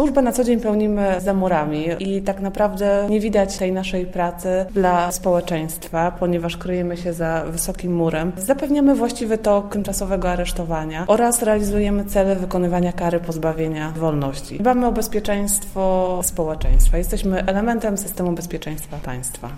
Służbę na co dzień pełnimy za murami i tak naprawdę nie widać tej naszej pracy dla społeczeństwa, ponieważ kryjemy się za wysokim murem. Zapewniamy właściwy tok tymczasowego aresztowania oraz realizujemy cele wykonywania kary pozbawienia wolności. Dbamy o bezpieczeństwo społeczeństwa. Jesteśmy elementem systemu bezpieczeństwa państwa.